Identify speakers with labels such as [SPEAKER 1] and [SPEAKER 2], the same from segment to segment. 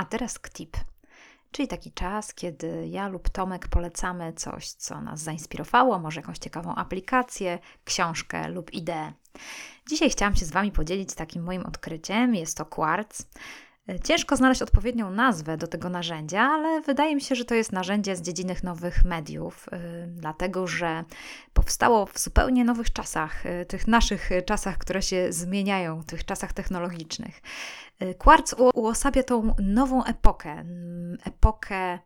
[SPEAKER 1] A teraz KTIP, czyli taki czas, kiedy ja lub Tomek polecamy coś, co nas zainspirowało, może jakąś ciekawą aplikację, książkę lub ideę. Dzisiaj chciałam się z Wami podzielić takim moim odkryciem. Jest to Quartz. Ciężko znaleźć odpowiednią nazwę do tego narzędzia, ale wydaje mi się, że to jest narzędzie z dziedziny nowych mediów, yy, dlatego że powstało w zupełnie nowych czasach, yy, tych naszych czasach, które się zmieniają, tych czasach technologicznych. Quartz uosabia tą nową epokę, epokę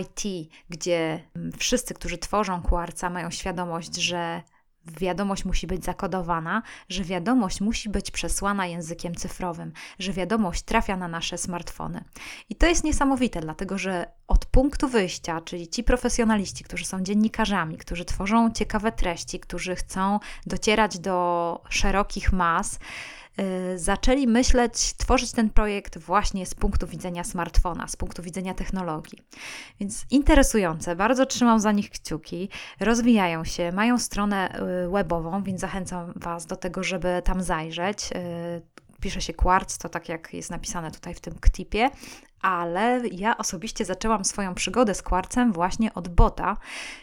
[SPEAKER 1] IT, gdzie wszyscy, którzy tworzą Quartza, mają świadomość, że wiadomość musi być zakodowana, że wiadomość musi być przesłana językiem cyfrowym, że wiadomość trafia na nasze smartfony. I to jest niesamowite, dlatego że od punktu wyjścia, czyli ci profesjonaliści, którzy są dziennikarzami, którzy tworzą ciekawe treści, którzy chcą docierać do szerokich mas, zaczęli myśleć, tworzyć ten projekt właśnie z punktu widzenia smartfona, z punktu widzenia technologii. Więc interesujące, bardzo trzymam za nich kciuki, rozwijają się, mają stronę y, webową, więc zachęcam Was do tego, żeby tam zajrzeć. Y, pisze się Quartz, to tak jak jest napisane tutaj w tym ktipie, ale ja osobiście zaczęłam swoją przygodę z Quartzem właśnie od bota,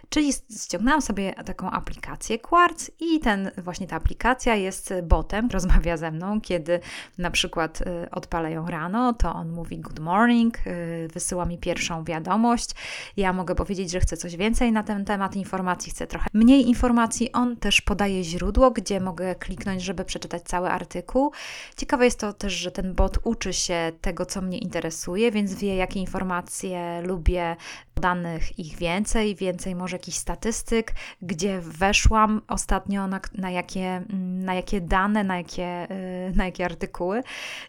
[SPEAKER 1] czyli ściągnęłam sobie taką aplikację Quartz i ten właśnie ta aplikacja jest botem, rozmawia ze mną, kiedy na przykład y, odpalę ją rano, to on mówi good morning, y, wysyła mi pierwszą wiadomość, ja mogę powiedzieć, że chcę coś więcej na ten temat informacji, chcę trochę mniej informacji, on też podaje źródło, gdzie mogę kliknąć, żeby przeczytać cały artykuł. Ciekawe jest to też, że ten bot uczy się tego, co mnie interesuje, więc wie, jakie informacje lubię, danych ich więcej, więcej może jakichś statystyk, gdzie weszłam ostatnio, na, na, jakie, na jakie dane, na jakie, y, na jakie artykuły.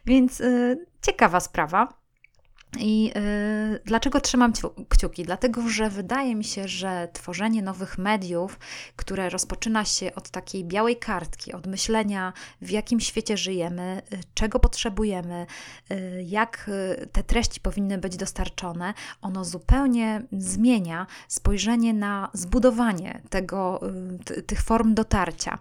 [SPEAKER 1] Więc y, ciekawa sprawa. I yy, dlaczego trzymam kciuki? Dlatego, że wydaje mi się, że tworzenie nowych mediów, które rozpoczyna się od takiej białej kartki, od myślenia, w jakim świecie żyjemy, yy, czego potrzebujemy, yy, jak y, te treści powinny być dostarczone, ono zupełnie zmienia spojrzenie na zbudowanie tego, y, tych form dotarcia.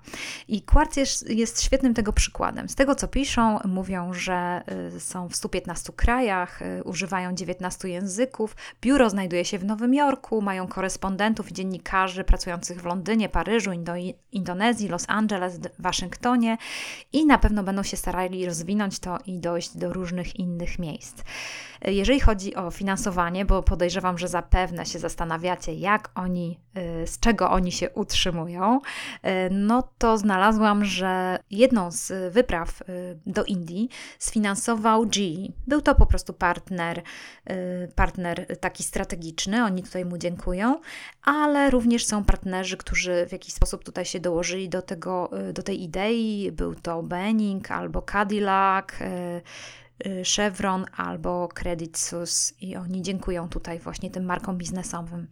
[SPEAKER 1] I Quartz jest, jest świetnym tego przykładem. Z tego, co piszą, mówią, że y, są w 115 krajach, używają 19 języków. Biuro znajduje się w Nowym Jorku, mają korespondentów i dziennikarzy pracujących w Londynie, Paryżu, Indo Indonezji, Los Angeles, Waszyngtonie i na pewno będą się starali rozwinąć to i dojść do różnych innych miejsc. Jeżeli chodzi o finansowanie, bo podejrzewam, że zapewne się zastanawiacie, jak oni, y, z czego oni się utrzymują, y, no to znalazłam, że jedną z wypraw y, do Indii sfinansował GE. Był to po prostu partner, partner taki strategiczny, oni tutaj mu dziękują, ale również są partnerzy, którzy w jakiś sposób tutaj się dołożyli do, tego, do tej idei. Był to Benning albo Cadillac Y, Chevron albo Credit Suisse i oni dziękują tutaj właśnie tym markom biznesowym.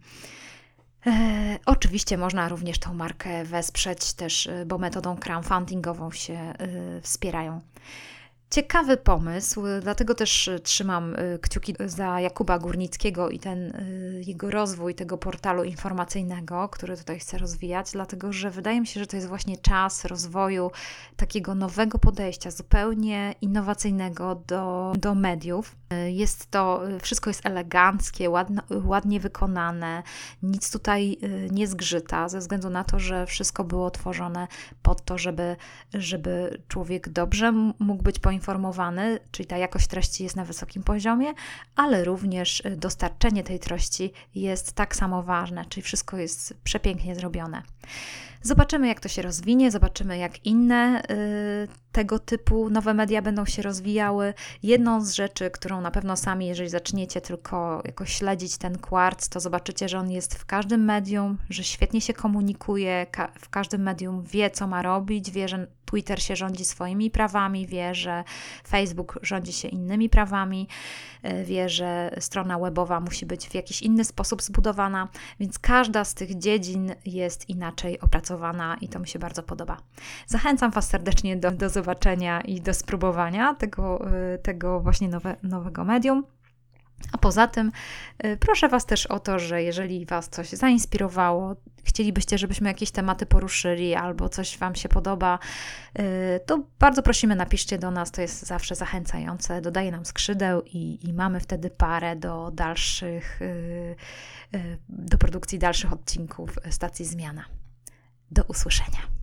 [SPEAKER 1] E, oczywiście można również tą markę wesprzeć też, y, bo metodą crowdfundingową się y, wspierają. Ciekawy pomysł, dlatego też trzymam y, kciuki za Jakuba Górnickiego i ten y, jego rozwój tego portalu informacyjnego, który tutaj chcę rozwijać, dlatego że wydaje mi się, że to jest właśnie czas rozwoju takiego nowego podejścia, zupełnie innowacyjnego do, do mediów. Y, jest to, wszystko jest eleganckie, ładno, ładnie wykonane, nic tutaj nie zgrzyta, ze względu na to, że wszystko było tworzone pod to, żeby, żeby człowiek dobrze mógł być poinformowany, czyli ta jakość treści jest na wysokim poziomie, ale również y, dostarczenie tej treści jest tak samo ważne, czyli wszystko jest przepięknie zrobione. Zobaczymy, jak to się rozwinie, zobaczymy, jak inne y, tego typu nowe media będą się rozwijały. Jedną z rzeczy, którą na pewno sami, jeżeli zaczniecie tylko jakoś śledzić ten kwarc, to zobaczycie, że on jest w każdym medium, że świetnie się komunikuje, ka w każdym medium wie, co ma robić, wie, że Twitter się rządzi swoimi prawami, wie, że Facebook rządzi się innymi prawami, y, wie, że strona webowa musi być w jakiś inny sposób zbudowana, więc każda z tych dziedzin jest inaczej opracowana i to mi się bardzo podoba. Zachęcam Was serdecznie do, do zobaczenia i do spróbowania tego, y, tego właśnie nowe, nowego medium. A poza tym y, proszę Was też o to, że jeżeli Was coś zainspirowało, chcielibyście, żebyśmy jakieś tematy poruszyli albo coś Wam się podoba, y, to bardzo prosimy, napiszcie do nas, to jest zawsze zachęcające, dodaje nam skrzydeł i, i mamy wtedy parę do dalszych, do produkcji dalszych odcinków stacji Zmiana. Do usłyszenia.